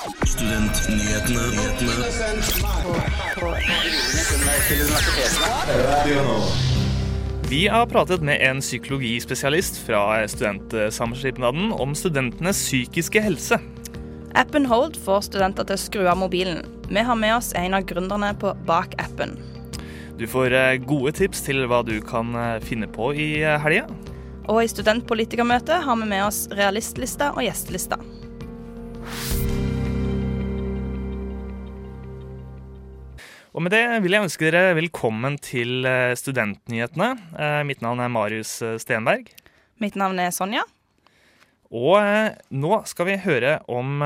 Vi har pratet med en psykologispesialist fra Studentsamskipnaden om studentenes psykiske helse. Appen Hold får studenter til å skru av mobilen. Vi har med oss en av gründerne på bak appen. Du får eh, gode tips til hva du kan eh, finne på i eh, helga. Og i studentpolitikermøtet har vi med oss realistlista og gjestelista. Og med det vil jeg ønske dere velkommen til eh, Studentnyhetene. Eh, Mitt navn er Marius eh, Stenberg. Mitt navn er Sonja. Og nå skal vi høre om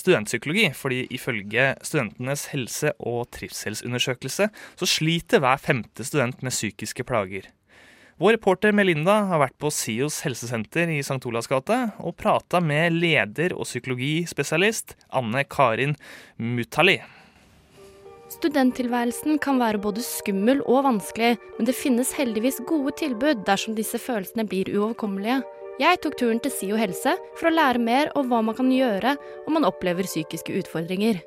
studentpsykologi, fordi ifølge Studentenes helse- og trivselsundersøkelse så sliter hver femte student med psykiske plager. Vår reporter Melinda har vært på SIOs helsesenter i St. Olavs gate og prata med leder og psykologispesialist Anne Karin Mutali. Studenttilværelsen kan være både skummel og vanskelig, men det finnes heldigvis gode tilbud dersom disse følelsene blir uoverkommelige. Jeg tok turen til SIO helse for å lære mer om hva man kan gjøre om man opplever psykiske utfordringer.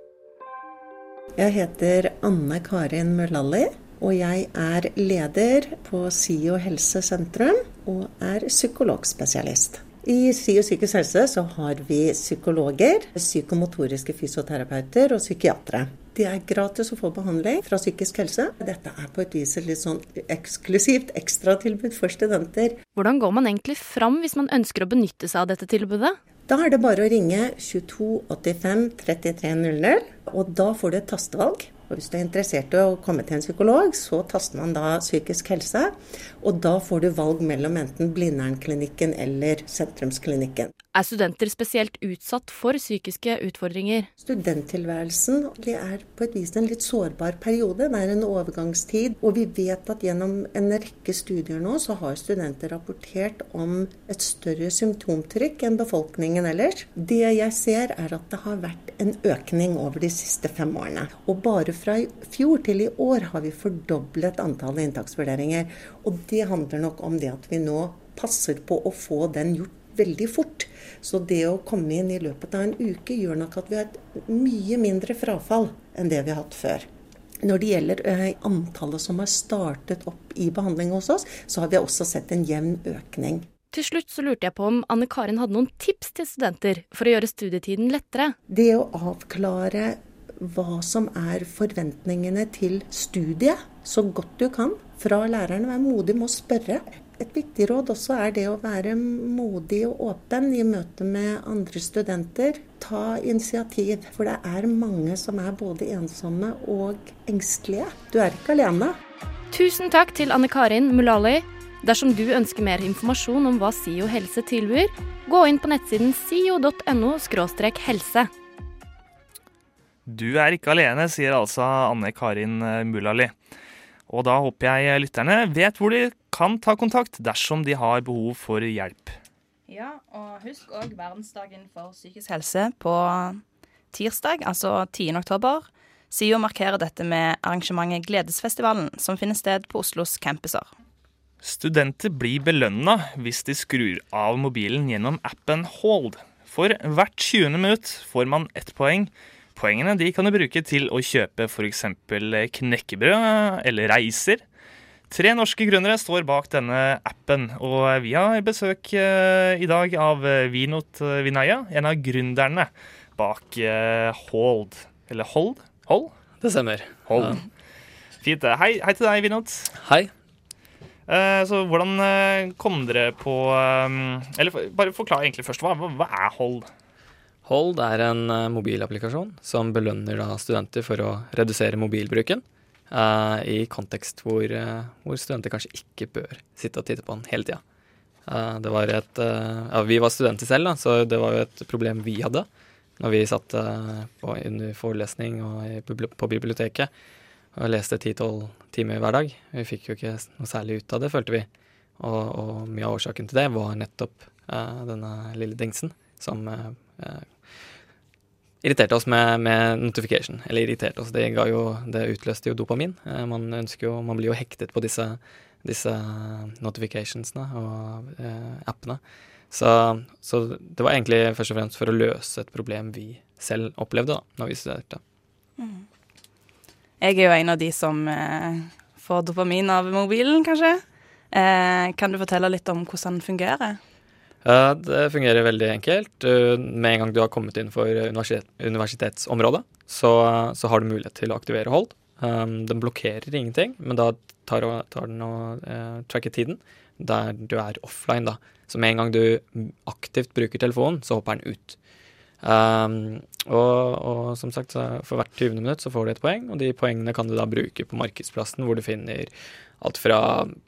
Jeg heter Anne Karin Møllalli, og jeg er leder på SIO helsesentrum og er psykologspesialist. I SIO psykisk helse så har vi psykologer, psykomotoriske fysioterapeuter og psykiatere. Det er gratis å få behandling fra psykisk helse. Dette er på et vis et litt sånn eksklusivt ekstratilbud for studenter. Hvordan går man egentlig fram hvis man ønsker å benytte seg av dette tilbudet? Da er det bare å ringe 22 85 33 00, og da får du et tastevalg. Og hvis du er interessert i å komme til en psykolog, så taster man da psykisk helse. Og da får du valg mellom enten Blindernklinikken eller Sentrumsklinikken. Er studenter spesielt utsatt for psykiske utfordringer? Studenttilværelsen er på et vis en litt sårbar periode. Det er en overgangstid. Og vi vet at gjennom en rekke studier nå, så har studenter rapportert om et større symptomtrykk enn befolkningen ellers. Det jeg ser er at det har vært en økning over de siste fem årene. Og bare fra i fjor til i år har vi fordoblet antallet inntaksvurderinger. Og det handler nok om det at vi nå passer på å få den gjort veldig fort. Så det å komme inn i løpet av en uke gjør nok at vi har et mye mindre frafall enn det vi har hatt før. Når det gjelder eh, antallet som har startet opp i behandling hos oss, så har vi også sett en jevn økning. Til slutt så lurte jeg på om Anne Karin hadde noen tips til studenter for å gjøre studietiden lettere. Det å avklare hva som er forventningene til studiet, så godt du kan fra læreren. Vær modig med å spørre. Et viktig råd også er det å være modig og åpen i møte med andre studenter. Ta initiativ, for det er mange som er både ensomme og engstelige. Du er ikke alene. Tusen takk til Anne Karin Mulali. Dersom du ønsker mer informasjon om hva SIO helse tilbyr, gå inn på nettsiden sio.no helse. Du er ikke alene, sier altså Anne Karin eh, Mulali. Og da håper jeg lytterne vet hvor de kan ta kontakt dersom de har behov for hjelp. Ja, og husk òg verdensdagen for psykisk helse på tirsdag, altså 10. oktober. SIO markerer dette med arrangementet Gledesfestivalen, som finner sted på Oslos campuser. Studenter blir belønna hvis de skrur av mobilen gjennom appen Hold. For hvert 20. minutt får man ett poeng. Poengene de kan du bruke til å kjøpe f.eks. knekkebrød eller reiser. Tre norske gründere står bak denne appen, og vi har besøk eh, i dag av Vinot Vinaya, en av gründerne bak eh, Hold. Eller Hold? Hold? Det stemmer. Hold. Fint. Hei, hei til deg, Vinot. Hei. Eh, så hvordan eh, kom dere på eh, Eller bare forklar egentlig først. Hva, hva er Hold? Hold er en eh, mobilapplikasjon som belønner studenter for å redusere mobilbruken. uh, I kontekst hvor, uh, hvor studenter kanskje ikke bør sitte og titte på den hele tida. Uh, det Ja, vi var studenter selv, da, så det var jo et problem vi hadde når vi satt på, under forelesning og på biblioteket og leste 10-12 timer hver dag. Vi fikk jo ikke noe særlig ut av det, følte vi. Og, og mye av årsaken til det var nettopp denne lille dingsen som irriterte oss med, med notification. Eller irriterte oss, det, jo, det utløste jo dopamin. Eh, man jo, man blir jo hektet på disse, disse notificationsene og eh, appene. Så, så det var egentlig først og fremst for å løse et problem vi selv opplevde da når vi studerte. Jeg er jo en av de som eh, får dopamin av mobilen, kanskje. Eh, kan du fortelle litt om hvordan den fungerer? Eh, Det fungerer veldig enkelt. Eh, Med en gang du har kommet inn for universitet, universitetsområdet, så, så har du mulighet til å aktivere hold. Um, den blokkerer ingenting, men da tar, tar den og eh, tracker tiden der du er offline. da. Så med en gang du aktivt bruker telefonen, så hopper den ut. Um, og, og som sagt, for hvert 20. minutt så får du et poeng, og de poengene kan du da bruke på markedsplassen, hvor du finner alt fra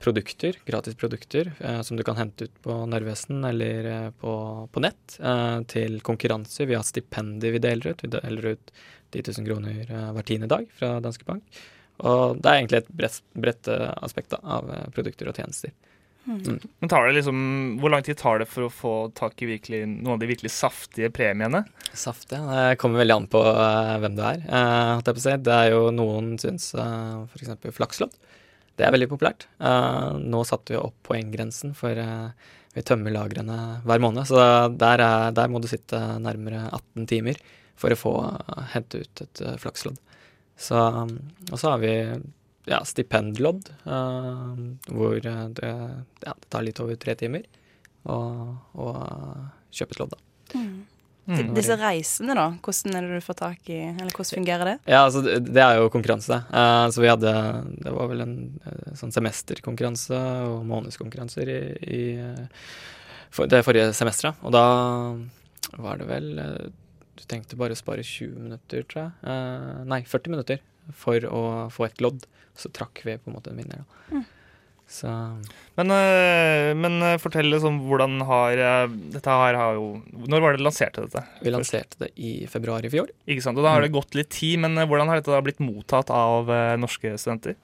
produkter, gratis produkter, eh, som du kan hente ut på Narvesen eller eh, på, på nett, eh, til konkurranser. Vi har stipendier vi deler ut. Vi deler ut 10 000 kroner eh, hver tiende dag fra Danske Bank. Og det er egentlig et bredt, bredt eh, aspekt da, av eh, produkter og tjenester. Men tar det liksom, Hvor lang tid tar det for å få tak i virkelig, noen av de virkelig saftige premiene? Saftige? Det kommer veldig an på uh, hvem du er. Uh, si. Det er jo noen syns uh, f.eks. flakslodd. Det er veldig populært. Uh, nå satte vi opp poenggrensen, for eh, vi tømmer lagrene hver måned. Så der, er, der må du sitte nærmere 18 timer for å få eh, hente ut et eh, flakslodd. Så, um, og så har vi ja, stipendlodd, eh, hvor eh, det, ja, det tar litt over tre timer å å kjøpe et lodd. da. D- Disse reisene, da, hvordan er det du får tak i Eller hvordan fungerer det? Ja, altså det, er jo konkurranse. Uh, så vi hadde Det var vel en sånn semesterkonkurranse og månedskonkurranser i, i for, det forrige semesteret. Og da var det vel Du tenkte bare å spare 20 minutter, tror jeg. Uh, nei, 40 minutter for å få et lodd. Så trakk vi på en måte en vinner. Da. Så Men, øh, men øh, fortell liksom hvordan har øh, Dette her har jo Når var det lanserte dette? vi lanserte det i februar i fjor. Ikke sant? Og da har det gått litt tid, men hvordan har dette da blitt mottatt av norske studenter?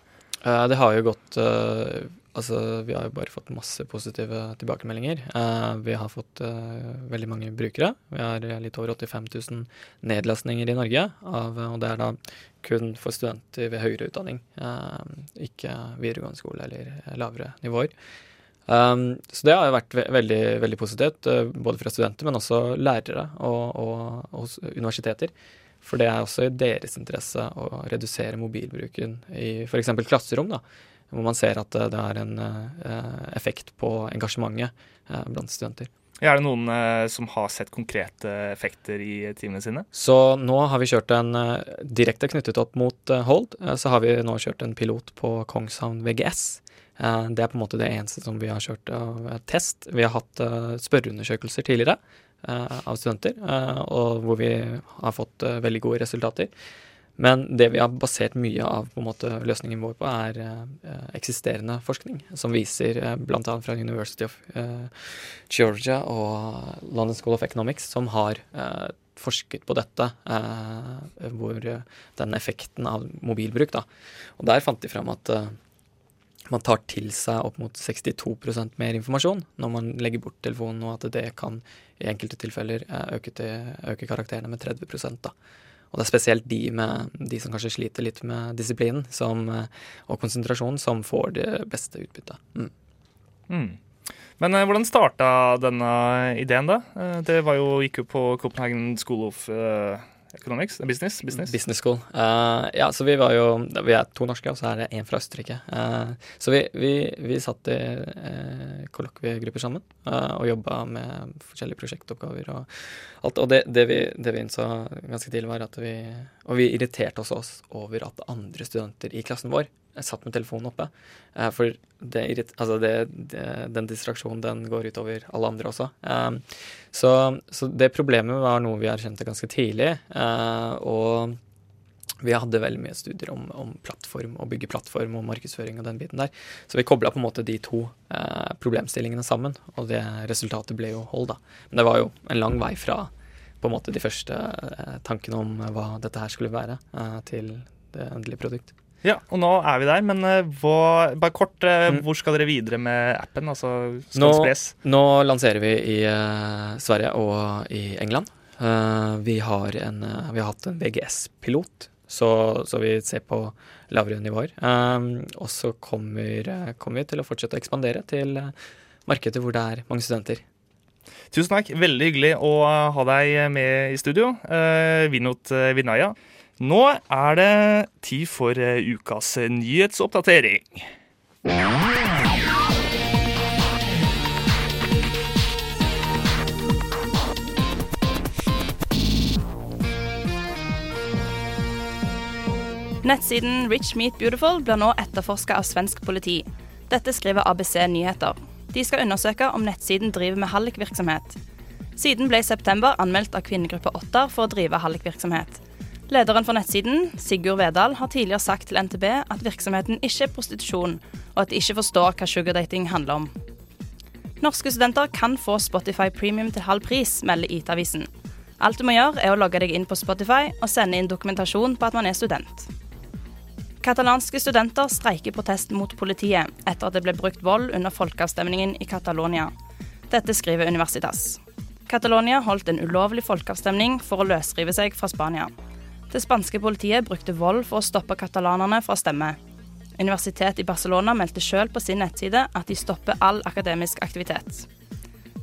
Eh, det har jo gått eh, Altså, vi har jo bare fått masse positive tilbakemeldinger. Eh, vi har fått eh, veldig mange brukere. Vi har litt over 85 000 nedlastninger i Norge, av, og det er da kun for studenter ved høyere utdanning. eh, ikke videregående skole eller lavere nivåer. Um, så det har vært ve veldig, veldig positivt, eh, både fra studenter, men også lærere og, og, og universiteter. For det er også i deres interesse å redusere mobilbruken i f.eks. klasserom, da, hvor man ser at eh, det er en eh, effekt på engasjementet eh, blant studenter. Er det noen som har sett konkrete effekter i timene sine? Så nå har vi kjørt en direkte knyttet opp mot Hold. så har vi nå kjørt en pilot på Kongshavn VGS. Det er på en måte det eneste som vi har kjørt av test. Vi har hatt spørreundersøkelser tidligere av studenter, og hvor vi har fått veldig gode resultater. Men det vi har basert mye av på en måte, løsningen vår på, er eh, eksisterende forskning, som viser eh, bl.a. fra University of eh, Georgia og London School of Economics, som har eh, forsket på dette, eh, hvor eh, den effekten av mobilbruk. Da. Og der fant de fram at eh, man tar til seg opp mot 62% mer informasjon når man legger bort telefonen, og at det kan i enkelte tilfeller øke, til, øke karakterene med 30 da. Og det er spesielt de, med, de som kanskje sliter litt med disiplinen eh, og konsentrasjon, som får det beste utbyttet. Mm. Mm. Men øh, hvordan starta denne ideen, da? Eh, det var jo, gikk jo på Copenhagen School of Economics? Business? Business. Business school. Uh, ja, så vi var jo Vi er to norske, og så er det én fra Østerrike. Uh, så vi, vi, vi satt i uh, kollokviegrupper sammen uh, og jobba med forskjellige prosjektoppgaver og alt. Og det, det, vi, det vi innså ganske tidlig, var at vi Og vi irriterte oss over at andre studenter i klassen vår satt med telefonen oppe. Eh, for det, altså det, det, den distraksjonen den går utover alle andre også. Eh, så, så det problemet var noe vi erkjente ganske tidlig. eh, og vi hadde veldig mye studier om, om plattform, å bygge plattform og markedsføring og den biten der. Så vi kobla på en måte de to eh, problemstillingene sammen, og det resultatet ble jo hold, da. Men det var jo en lang vei fra på en måte de første eh, tankene om hva dette her skulle være, eh, til det endelige produkt. Ja, og nå er vi der, men øh, hva, bare kort, øh, Mm. hvor skal dere videre med appen? Altså, skal Nå- den spres? Nå lanserer vi i uh, Sverige og i England. Uh, vi, har en, uh, vi har hatt en VGS-pilot, så, så vi ser på lavere nivåer. Eh, og så kommer, eh, kommer vi til å fortsette å ekspandere til markedet hvor det er mange studenter. Tusen takk. Veldig hyggelig å ha deg med i studio, eh, Vinot eh, Vinaya. Nå er det tid for eh, ukas nyhetsoppdatering. Nettsiden Rich Meet Beautiful blir nå etterforska av svensk politi. Dette skriver ABC Nyheter. De skal undersøke om nettsiden driver med hallikvirksomhet. Siden ble i september anmeldt av kvinnegruppe Ottar for å drive hallikvirksomhet. Lederen for nettsiden, Sigurd Vedal, har tidligere sagt til NTB at virksomheten ikke er prostitusjon, og at de ikke forstår hva sugardating handler om. Norske studenter kan få Spotify Premium til halv pris, melder IT-avisen. Alt du må gjøre, er å logge deg inn på Spotify og sende inn dokumentasjon på at man er student. Katalanske studenter streiker protest mot politiet etter at det ble brukt vold under folkeavstemningen i Catalonia. Dette skriver Universitas. Catalonia holdt en ulovlig folkeavstemning for å løsrive seg fra Spania. Det spanske politiet brukte vold for å stoppe katalanerne fra å stemme. Universitetet i Barcelona meldte sjøl på sin nettside at de stopper all akademisk aktivitet.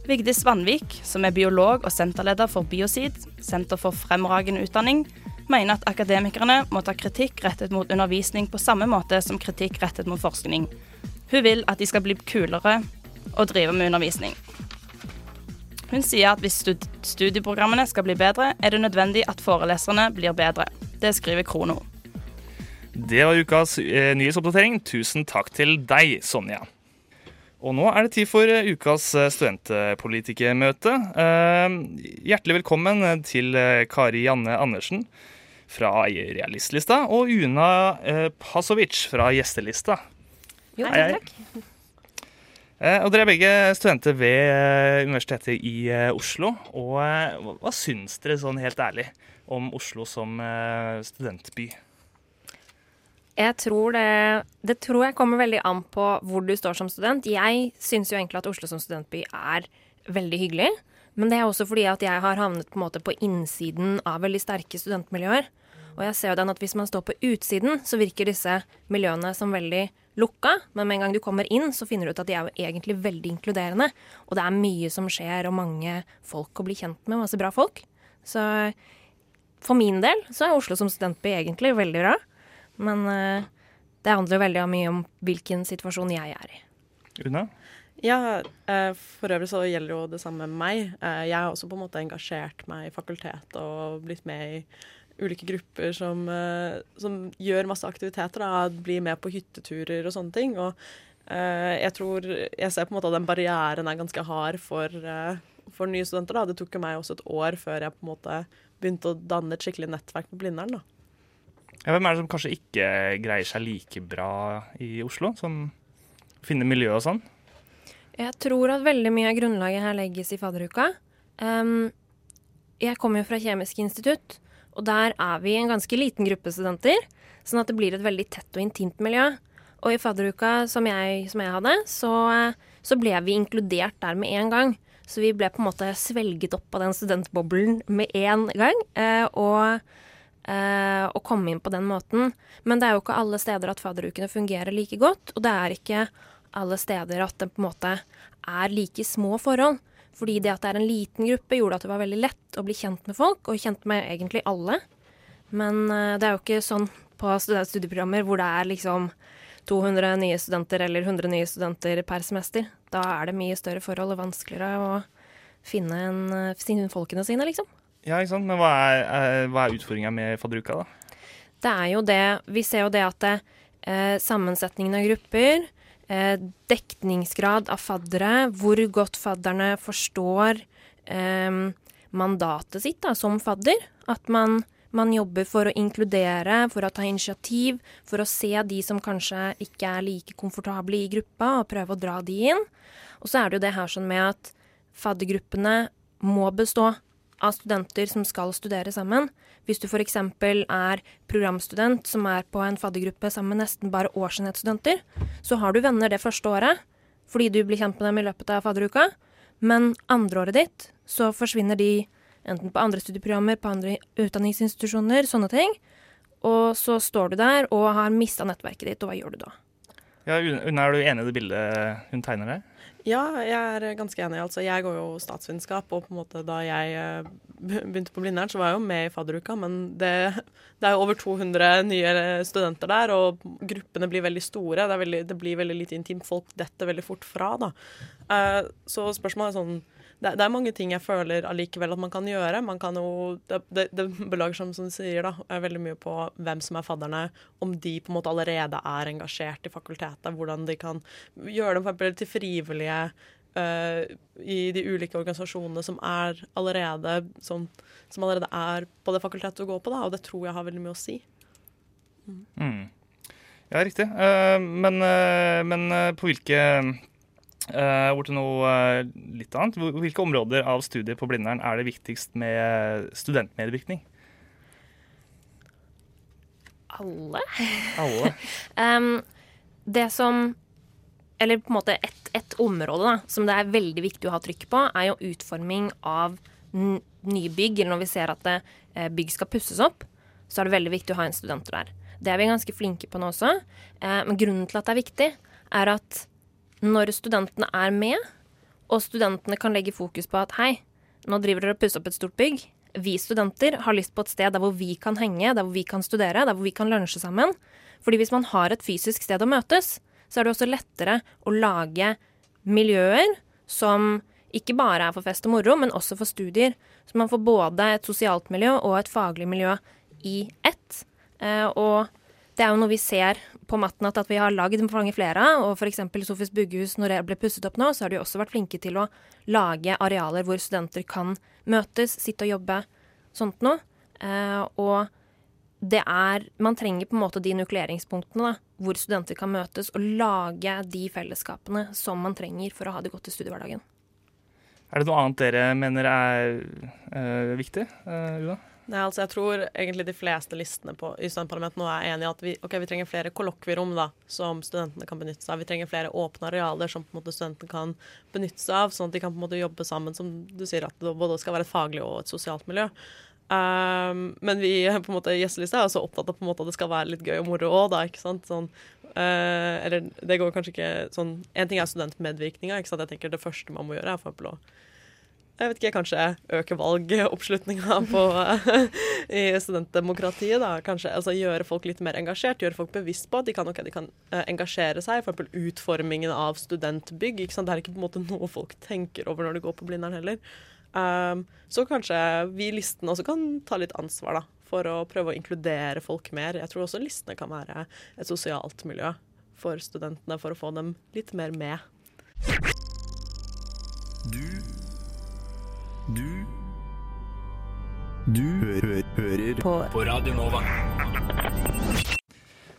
Vigdis Vanvik, som er biolog og senterleder for Biosid, Senter for fremragende utdanning, mener at akademikerne må ta kritikk rettet mot undervisning på samme måte som kritikk rettet mot forskning. Hun vil at de skal bli kulere og drive med undervisning. Hun sier at hvis studieprogrammene skal bli bedre, er det nødvendig at foreleserne blir bedre. Det skriver Krono. Det var ukas eh, nyhetsoppdatering. Tusen takk til deg, Sonja. Og nå er det tid for eh, ukas eh, studentpolitikermøte. Hjertelig velkommen til Kari Janne Andersen fra realistlista, og Una Pasovic fra gjestelista. Jo, takk. Eh, og Dere er begge studenter ved eh, Universitetet i eh, Oslo. og Hva, syns dere sånn helt ærlig om Oslo som studentby? Jeg tror det, det tror jeg kommer veldig an på hvor du står som student. Jeg syns jo egentlig at Oslo som studentby er veldig hyggelig. Men det er også fordi at jeg har havnet på, på innsiden av veldig sterke studentmiljøer. Og jeg ser jo den at hvis man står på utsiden, så virker disse miljøene som veldig lukka. Men med en gang du kommer inn, så finner du ut at de er jo egentlig veldig inkluderende. Og det er mye som skjer, og mange folk å bli kjent med. Masse bra folk. Så for min del så er Oslo som studentby egentlig veldig bra. Men uh, det handler veldig mye om hvilken situasjon jeg er i. Una? Ja, uh, for øvrig så gjelder jo det samme med meg. Uh, jeg har også på en måte engasjert meg i fakultetet og blitt med i ulike grupper som, uh, som gjør masse aktiviteter. Da, blir med på hytteturer og sånne ting. Og uh, jeg tror Jeg ser på en måte at den barrieren er ganske hard for, uh, for nye studenter. Da. Det tok jo meg også et år før jeg på en måte begynte å danne et skikkelig nettverk med Blindern. da. Ja, hvem er det som kanskje ikke greier seg like bra i Oslo? Som finner miljø og sånn? Jeg tror at veldig mye av grunnlaget her legges i fadderuka. Um, jeg kommer jo fra Kjemisk institutt, og der er vi en ganske liten gruppe studenter, sånn at det blir et veldig tett og intimt miljø. Og i fadderuka som jeg, som jeg hadde, så, så, ble vi inkludert der med en gang. Så vi ble på en måte svelget opp av den studentboblen med en gang. Eh, og, eh, og kom inn på den måten. Men det er jo ikke alle steder at fadderukene fungerer like godt. Og det er ikke alle steder at det på en måte er like små forhold. Fordi det at det er en liten gruppe, gjorde at det var veldig lett å bli kjent med folk, og kjent med egentlig alle. Men uh, det er jo ikke sånn på studieprogrammer hvor det er liksom 200 nye studenter eller 100 nye studenter per semester. Da er det mye større forhold og vanskeligere å finne, en, uh, finne folkene sine, liksom. Ja, ikke sant. Men hva er, er, er utfordringa med fadderuka, da? Det er jo det Vi ser jo det at det, eh, sammensetningen av grupper eh, dekningsgrad av faddere, hvor godt fadderne forstår eh, mandatet sitt da, som fadder. At man, man, jobber for å inkludere, for å ta initiativ, for å se de som kanskje ikke er like komfortable i gruppa, og prøve å dra de inn. Og så er det jo det her sånn med at faddergruppene må bestå av studenter som skal studere sammen. Hvis du f.eks. er programstudent som er på en faddergruppe sammen med nesten bare årsenhetsstudenter, så har du venner det første året fordi du blir kjent med dem i løpet av fadderuka. Men andreåret ditt så forsvinner de enten på andre studieprogrammer, på andre utdanningsinstitusjoner, sånne ting. Og så står du der og har mista nettverket ditt, og hva gjør du da? Ja, er du enig i det bildet hun tegner her? Ja, jeg er ganske enig. Altså, jeg går jo statsvitenskap, og på en måte da jeg eh, begynte på Blindern, så var jeg jo med i fadderuka, men det, det, er jo over 200 nye studenter der, og gruppene blir veldig store. Det, veldig, det blir veldig lite intimt. Folk detter veldig fort fra, da. Uh, så spørsmålet er sånn det, det, er mange ting jeg føler allikevel at man kan gjøre. Man kan jo, det, det, det belager som, som du sier, da, er veldig mye på hvem som er fadderne. Om de på en måte allerede er engasjert i fakultetet. Hvordan de kan gjøre dem for til frivillige uh, i de ulike organisasjonene som er allerede som, som, allerede er på det fakultetet du går på. Da, og det tror jeg har veldig mye å si. Mm. Mm. Ja, riktig. Uh, men, uh, men på hvilke over til noe uh, litt annet. Hvilke områder av studiet på Blindern er det viktigst med studentmedvirkning? Alle. Alle. um, det som Eller på en måte et, et område da, som det er veldig viktig å ha trykk på, er jo utforming av nye bygg. Eller når vi ser at det, uh, bygg skal pusses opp, så er det veldig viktig å ha en studenter der. Det er vi ganske flinke på nå også. men grunnen til at det er viktig, er at når studentene er med, og studentene kan legge fokus på at hei, nå driver dere og pusser opp et stort bygg. Vi studenter har lyst på et sted der hvor vi kan henge, der hvor vi kan studere, der hvor vi kan lunsje sammen. Fordi hvis man har et fysisk sted å møtes, så er det også lettere å lage miljøer som ikke bare er for fest og moro, men også for studier. Så man får både et sosialt miljø og et faglig miljø i ett. Eh, og det er jo noe vi ser på Matnat at vi har lagd mange flere av. Og f.eks. Sofis Buggehus, når det ble pusset opp nå, så har de også vært flinke til å lage arealer hvor studenter kan møtes, sitte og jobbe, sånt noe. Eh, og det er Man trenger på en måte de nukleeringspunktene da, hvor studenter kan møtes, og lage de fellesskapene som man trenger for å ha det godt i studiehverdagen. Er det noe annet dere mener er øh, viktig, øh, Una? Nei, altså jeg tror egentlig de fleste listene på, i studentparlamentet nå er enige i at vi, okay, vi trenger flere kollokvierom da, som studentene kan benytte seg av. Vi trenger flere åpne arealer som på en måte studentene kan benytte seg av, sånn at de kan på en måte jobbe sammen, som du sier, at det både skal være et faglig og et sosialt miljø. Um, men vi på en måte gjestelista er også opptatt av på en måte at det skal være litt gøy og moro òg, da. ikke sant? Sånn, uh, eller det går kanskje ikke sånn En ting er studentmedvirkninga. ikke sant? Jeg tenker Det første man må gjøre, er for eksempel å jeg vet ikke, kanskje øke valgoppslutninga i studentdemokratiet. da, kanskje, altså Gjøre folk litt mer engasjert, gjøre folk bevisst på at de kan, okay, de kan uh, engasjere seg. F.eks. utformingen av studentbygg. ikke sant, Det er ikke på en måte noe folk tenker over når de går på Blindern heller. Um, så kanskje vi i listene også kan ta litt ansvar da, for å prøve å inkludere folk mer. Jeg tror også listene kan være et sosialt miljø for studentene, for å få dem litt mer med. Du hø hø hører på. på Radio Nova.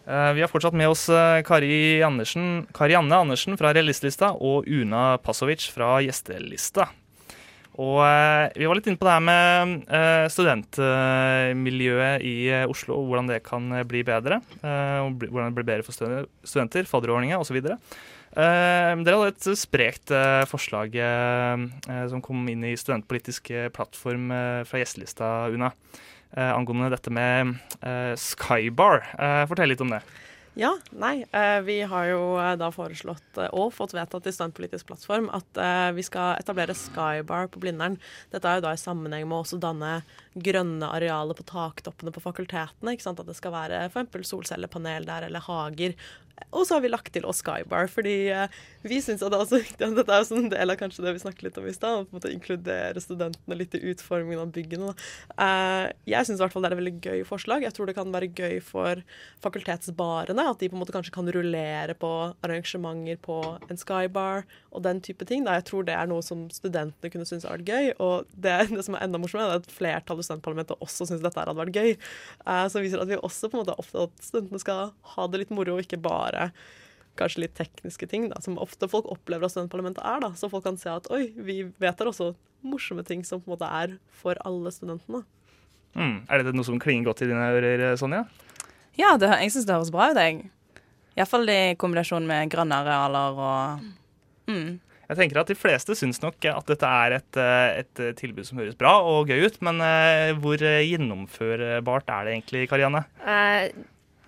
Uh, vi har fortsatt med oss uh, Kari, Andersen, Kari Anne Andersen fra Realistlista og Una Pasovic fra Gjestelista. Og uh, Vi var litt inne på det her med studentmiljøet i Oslo, og hvordan det kan bli bedre. hvordan det blir bedre for studenter, fadderordninger osv. Uh, dere hadde et sprekt uh, forslag uh, som kom inn i studentpolitisk plattform fra gjestelista, Una, angående dette med Skybar. fortell litt om det. Ja, nei. Vi har jo da foreslått og fått vedtatt i Studentpolitisk plattform at vi skal etablere Skybar på Blindern. Dette er jo da i sammenheng med å også danne grønne arealer på taktoppene på fakultetene. ikke sant? At det skal være f.eks. solcellepanel der, eller hager. Og så har vi lagt til oss Skybar, fordi uh, vi syns at det er også viktig Dette er også en del av kanskje det vi snakket litt om i stad, å inkludere studentene litt i utformingen av byggene. Uh, jeg syns i hvert fall det er et veldig gøy forslag. Jeg tror det kan være gøy for fakultetsbarene, at de på en måte kanskje kan rullere på arrangementer på en Skybar og den type ting. Jeg tror det er noe som studentene kunne synes hadde vært gøy, og det, det som er enda morsommere, er at flertallet i studentparlamentet også syns dette hadde vært gøy. Uh, så viser at vi også på en måte er opptatt av at studentene skal ha det litt moro, og ikke bare kanskje litt tekniske ting, da, som ofte folk opplever at studentparlamentet er. da, Så folk kan se at oi, vi vet det også morsomme ting som på en måte er for alle studentene. Mm. Er det noe som klinger godt i dine ører, Sonja? Ja, det, jeg syns det høres bra ut, jeg. Iallfall i kombinasjon med grønne arealer og mm. Jeg tenker at De fleste syns nok at dette er et, eh, et, tilbud som høres bra og gøy ut, men uh, hvor gjennomførbart er det egentlig, Karianne? Uh,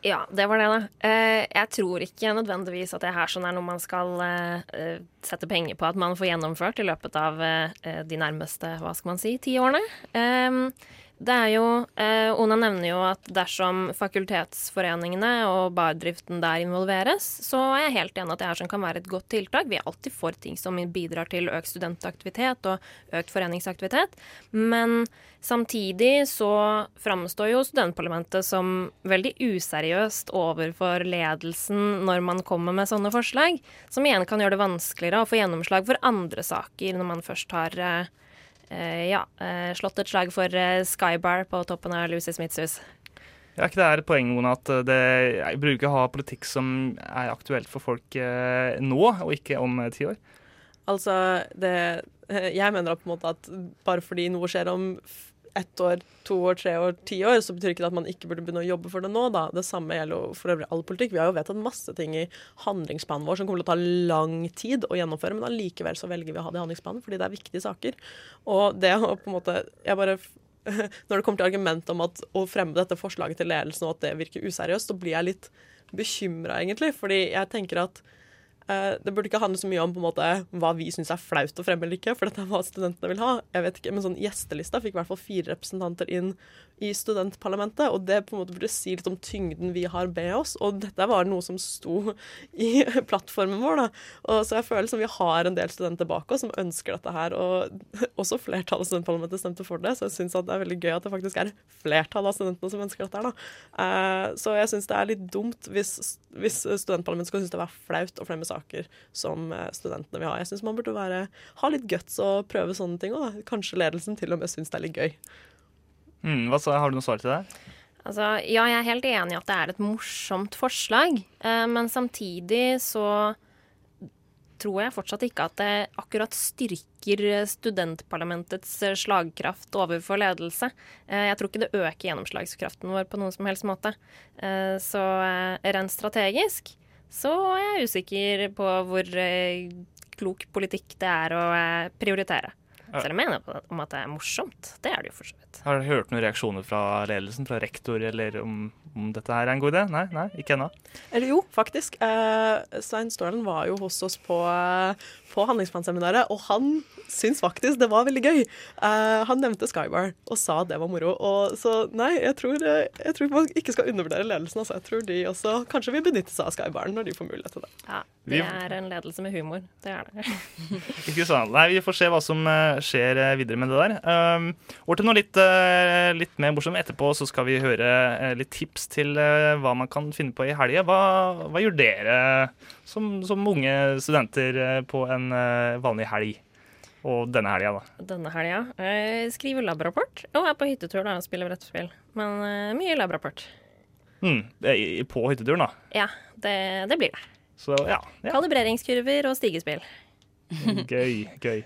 Ja, det var det, da. Eh, jeg tror ikke nødvendigvis at det her sånn er noe man skal eh, sette penger på at man får gjennomført i løpet av eh, de nærmeste, hva skal man si, ti årene. Det er jo eh, Ona nevner jo at dersom fakultetsforeningene og bardriften der involveres, så er jeg helt enig at det her kan være et godt tiltak. Vi er alltid for ting som bidrar til økt studentaktivitet og økt foreningsaktivitet. Men samtidig så framstår jo studentparlamentet som veldig useriøst overfor ledelsen når man kommer med sånne forslag, som igjen kan gjøre det vanskeligere å få gjennomslag for andre saker når man først har Eh, ja, eh, slått et slag for eh, Skybar på toppen av Lucy Smiths hus. Ja, ikke det er et poeng, Mona, at det, jeg bruker å ha politikk som er aktuelt for folk eh, nå, og ikke om eh, ti år? Altså, det Jeg mener på en måte at bare fordi noe skjer om ett år, to år, tre år, ti år, så betyr ikke det at man ikke burde begynne å jobbe for det nå. da. Det samme gjelder jo for øvrig all politikk. Vi har jo vedtatt masse ting i handlingsplanen vår som kommer til å ta lang tid å gjennomføre, men allikevel så velger vi å ha det i handlingsplanen fordi det er viktige saker. Og det å på en måte Jeg bare Når det kommer til argumentet om at å fremme dette forslaget til ledelsen og at det virker useriøst, så blir jeg litt bekymra, egentlig. Fordi jeg tenker at det burde ikke handle så mye om på en måte, hva vi syns er flaut å fremme eller ikke, for dette er hva studentene vil ha. Jeg vet ikke, Men sånn gjestelista fikk i hvert fall fire representanter inn i studentparlamentet, og det på en måte burde si litt om tyngden vi har med oss. Og dette var noe som sto i plattformen vår, da. Og så jeg føler som vi har en del studenter bak oss som ønsker dette her, og også flertallet av studentparlamentet stemte for det, så jeg syns det er veldig gøy at det faktisk er flertallet av studentene som ønsker dette her, da. Uh, så jeg syns det er litt dumt hvis, hvis studentparlamentet skal synes det er flaut å fremme saker som eh, studentene vil ha. Jeg syns man burde være, ha litt guts og prøve sånne ting òg. Kanskje ledelsen til og med syns det er litt gøy. Mm, hva så, har du noe svar til det? Altså, ja, jeg er helt enig i at det er et morsomt forslag, eh, men samtidig så tror jeg fortsatt ikke at det akkurat styrker studentparlamentets slagkraft overfor ledelse. Eh, jeg tror ikke det øker gjennomslagskraften vår på noen som helst måte. Eh, så rent strategisk så er jeg usikker på hvor eh, klok politikk det er å eh, prioritere. Selv om jeg mener om at det er morsomt. Det er det jo for så vidt. Har du hørt noen reaksjoner fra ledelsen, fra rektor, eller om, om dette her er en god idé? Nei, nei ikke ennå. Eller jo, faktisk. Eh, Svein Stålen var jo hos oss på, på handlingsplanseminaret, og han syntes faktisk det var veldig gøy. Eh, han nevnte Skybar og sa det var moro. Og, så nei, jeg tror, eh, jeg tror, man ikke skal undervurdere ledelsen. Altså. Jeg tror de også kanskje vil benytte seg av Skybaren når de får mulighet til det. Ja, det er en ledelse med humor. Det er det. ikke sant. Nei, vi får se hva som eh, skjer videre med det der. Um, over til noe litt, litt mer morsom. Etterpå så skal vi høre litt tips til hva man kan finne på i helga. Hva, hva, gjør dere som, som unge studenter på en vanlig helg? Og denne helga, da? Denne helga eh, skriver labrapport og er på hyttetur da, og spiller brettspill. Men mye labrapport. Mm, på hytteturen, da? Ja, det, det blir det. Så, ja, ja. Kalibreringskurver og stigespill. Gøy. Gøy.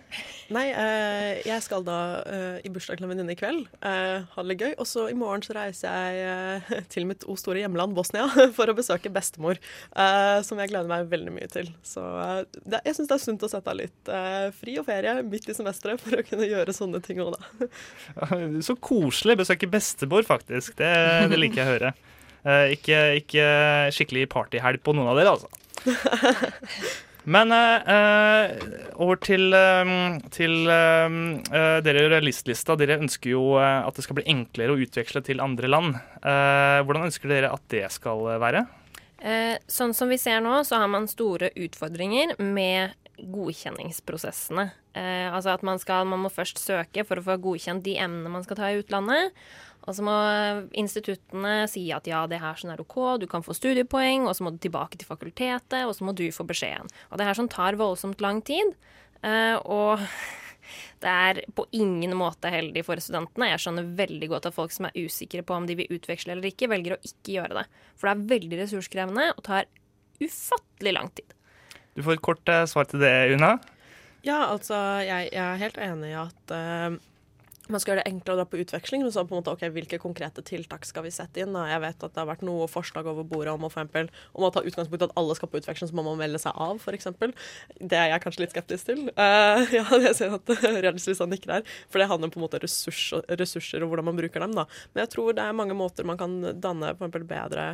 Nei, eh, jeg skal da eh, i bursdag til en venninne i kveld. Eh, ha det litt gøy. Og så i morgen så reiser jeg eh, til mitt o store hjemland Bosnia for å besøke bestemor. Eh, som jeg gleder meg veldig mye til. Så eh, det, jeg syns det er sunt å sette av litt fri og ferie midt i semesteret for å kunne gjøre sånne ting òg, da. så koselig. Besøke bestemor, faktisk. Det, det liker jeg å høre. ikke, ikke skikkelig partyhelg på noen av dere, altså. Men uh, over til, uh, til uh, dere realistlista. Dere ønsker jo at det skal bli enklere å utveksle til andre land. hvordan ønsker dere at det skal være? sånn som vi ser nå, så har man store utfordringer med godkjenningsprosessene. altså at man, skal, man må først søke for å få godkjent de emnene man skal ta i utlandet. Og så må instituttene si at ja, det her sånn er OK, du kan få studiepoeng, og så må du tilbake til fakultetet, og så må du få beskjeden. Og det her sånn tar voldsomt lang tid. Uh, og det er på ingen måte heldig for studentene. Jeg skjønner veldig godt at folk som er usikre på om de vil utveksle eller ikke, velger å ikke gjøre det. For det er veldig ressurskrevende og tar ufattelig lang tid. Du får et kort uh, svar til det, Una. Ja, altså, jeg, jeg, er helt enig i at uh man skal gjøre det enklere å dra på utveksling. Men så på en måte, ok, hvilke konkrete tiltak skal vi sette inn? Da? Jeg vet at det har vært noe forslag over bordet om, å for eksempel, om å ta utgangspunkt i at alle skal på utveksling, så må man melde seg av, f.eks. Det er jeg kanskje litt skeptisk til. Uh, ja, jeg ser at realistiske nikker her. For det handler på en måte om ressurs, ressurser og hvordan man bruker dem. da. Men jeg tror det er mange måter man kan danne for eksempel, bedre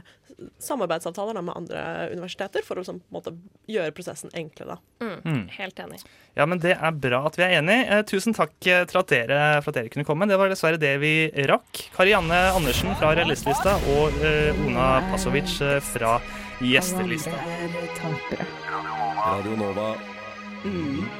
samarbeidsavtaler da, med andre universiteter, for å sånn, på en måte, gjøre prosessen enklere. Da. Mm. Mm. Helt enig. Ja, men Det er bra at vi er enige. Eh, tusen takk at dere, for at dere dere kunne komme. Det var dessverre det vi rakk. Karianne Andersen fra Realistlista og uh, Ona Pasovic eh, fra Gjestelista. Radio Nova. Mm.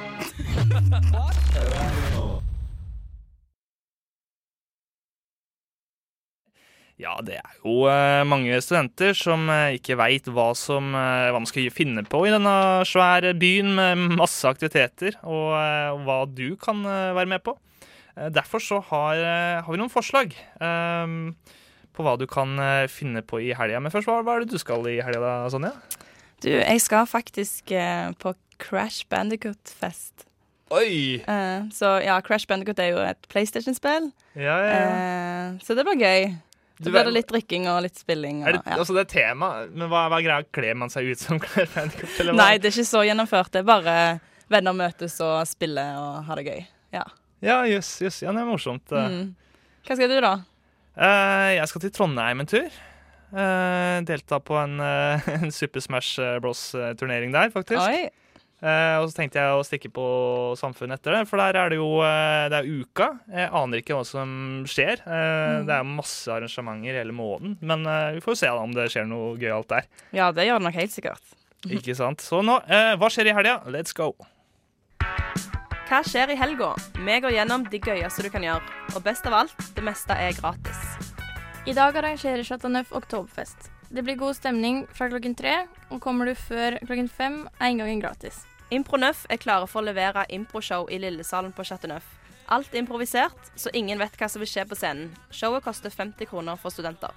Ja, det er jo uh, mange studenter som ikke veit hva, hva man skal finne på i denne svære byen med masse aktiviteter, og hva du kan være med på. Eh, derfor så har, eh, har, vi noen forslag um, på hva du kan finne på i helga. Men først, hva, hva er det du skal i helga, da, Sonja? Du, jeg skal faktisk uh, på Crash Bandicoot-fest. Oi! Uh, så ja, Crash Bandicoot er jo et PlayStation-spill. Ja, ja, ja. Uh, så det blir gøy. Så blir det litt drikking og litt spilling. Og, er det, ja. Altså det er tema, men hva, hva er greia? Kler man seg ut som Crash Bandicoot? Nei, det er ikke så gjennomført. Det er bare venner møtes og spiller og har det gøy. Ja. Ja, jøss. Yes, yes. Ja, det er morsomt. Mm. Hva skal du, da? Uh, jeg skal til Trondheim en tur. Uh, delta på en, uh, en Super Smash Bros-turnering der, faktisk. Og så tenkte jeg å stikke på Samfunnet etter det, for der er det jo det er uka. Jeg aner ikke hva som skjer. Mm. Det er masse arrangementer hele måneden, men vi får se om det skjer noe gøyalt der. Ja, det gjør det nok helt sikkert. Ikke sant. Så nå, hva skjer i helga? Let's go. Hva skjer i helga? Vi går gjennom de gøyeste du kan gjøre. Og best av alt, det meste er gratis. I dag arrangerer Chateau Neuf Oktoberfest. Det blir god stemning fra klokken tre, og kommer du før klokken fem, er inngangen gratis. Impronøff er klare for å levere improshow i Lillesalen på Chateau Neuf. Alt improvisert, så ingen vet hva som vil skje på scenen. Showet koster 50 kroner for studenter.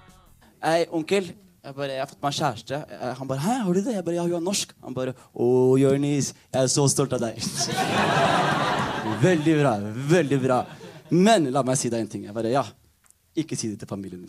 Hei, onkel. Jeg, bare, jeg har fått meg kjæreste. Han bare 'Hæ, har du det?' Jeg bare 'Ja, hun er norsk'. Han bare 'Å, Jonis, jeg er så stolt av deg'. veldig bra. Veldig bra. Men la meg si deg en ting. Jeg bare, ja, Ikke si det til familien din.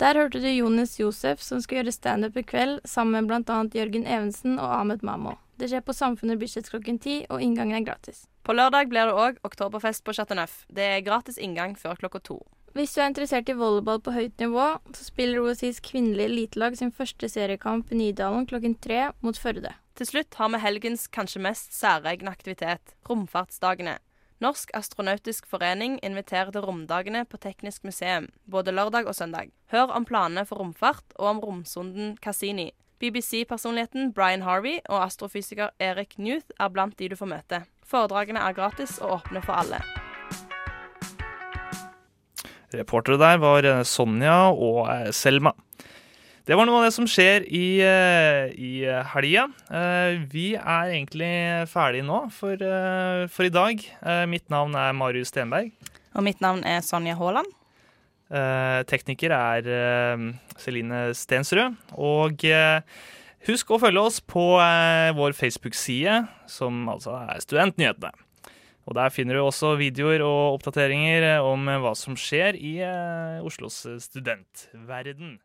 Der hørte du Jonis Josef, som skal gjøre standup i kveld sammen med bl.a. Jørgen Evensen og Ahmed Mamo. Det skjer på Samfunnet Bislett klokken ti, og inngangen er gratis. På lørdag blir det òg oktoberfest på Chateau Neuf. Det er gratis inngang før klokka to. Hvis du er interessert i volleyball på høyt nivå, så spiller OSIs kvinnelige elitelag sin første seriekamp i Nydalen klokken tre mot Førde. Til slutt har vi helgens kanskje mest særegne aktivitet, romfartsdagene. Norsk astronautisk forening inviterer til romdagene på Teknisk museum, både lørdag og søndag. Hør om planene for romfart og om romsonden Cassini. BBC-personligheten Brian Harvey og astrofysiker Erik Newth er blant de du får møte. Foredragene er gratis og åpne for alle. Reportere der var eh, Sonja og eh, Selma. Det var noe av det som skjer i, eh, i helga. Vi er egentlig ferdige nå for, for, i dag. Mitt navn er Marius Stenberg. Og mitt navn er Sonja Haaland. Tekniker er Celine Stensrud. Og husk å følge oss på vår Facebook-side, som altså er Studentnyhetene. Og Der finner du også videoer og oppdateringer om hva som skjer i Oslos studentverden.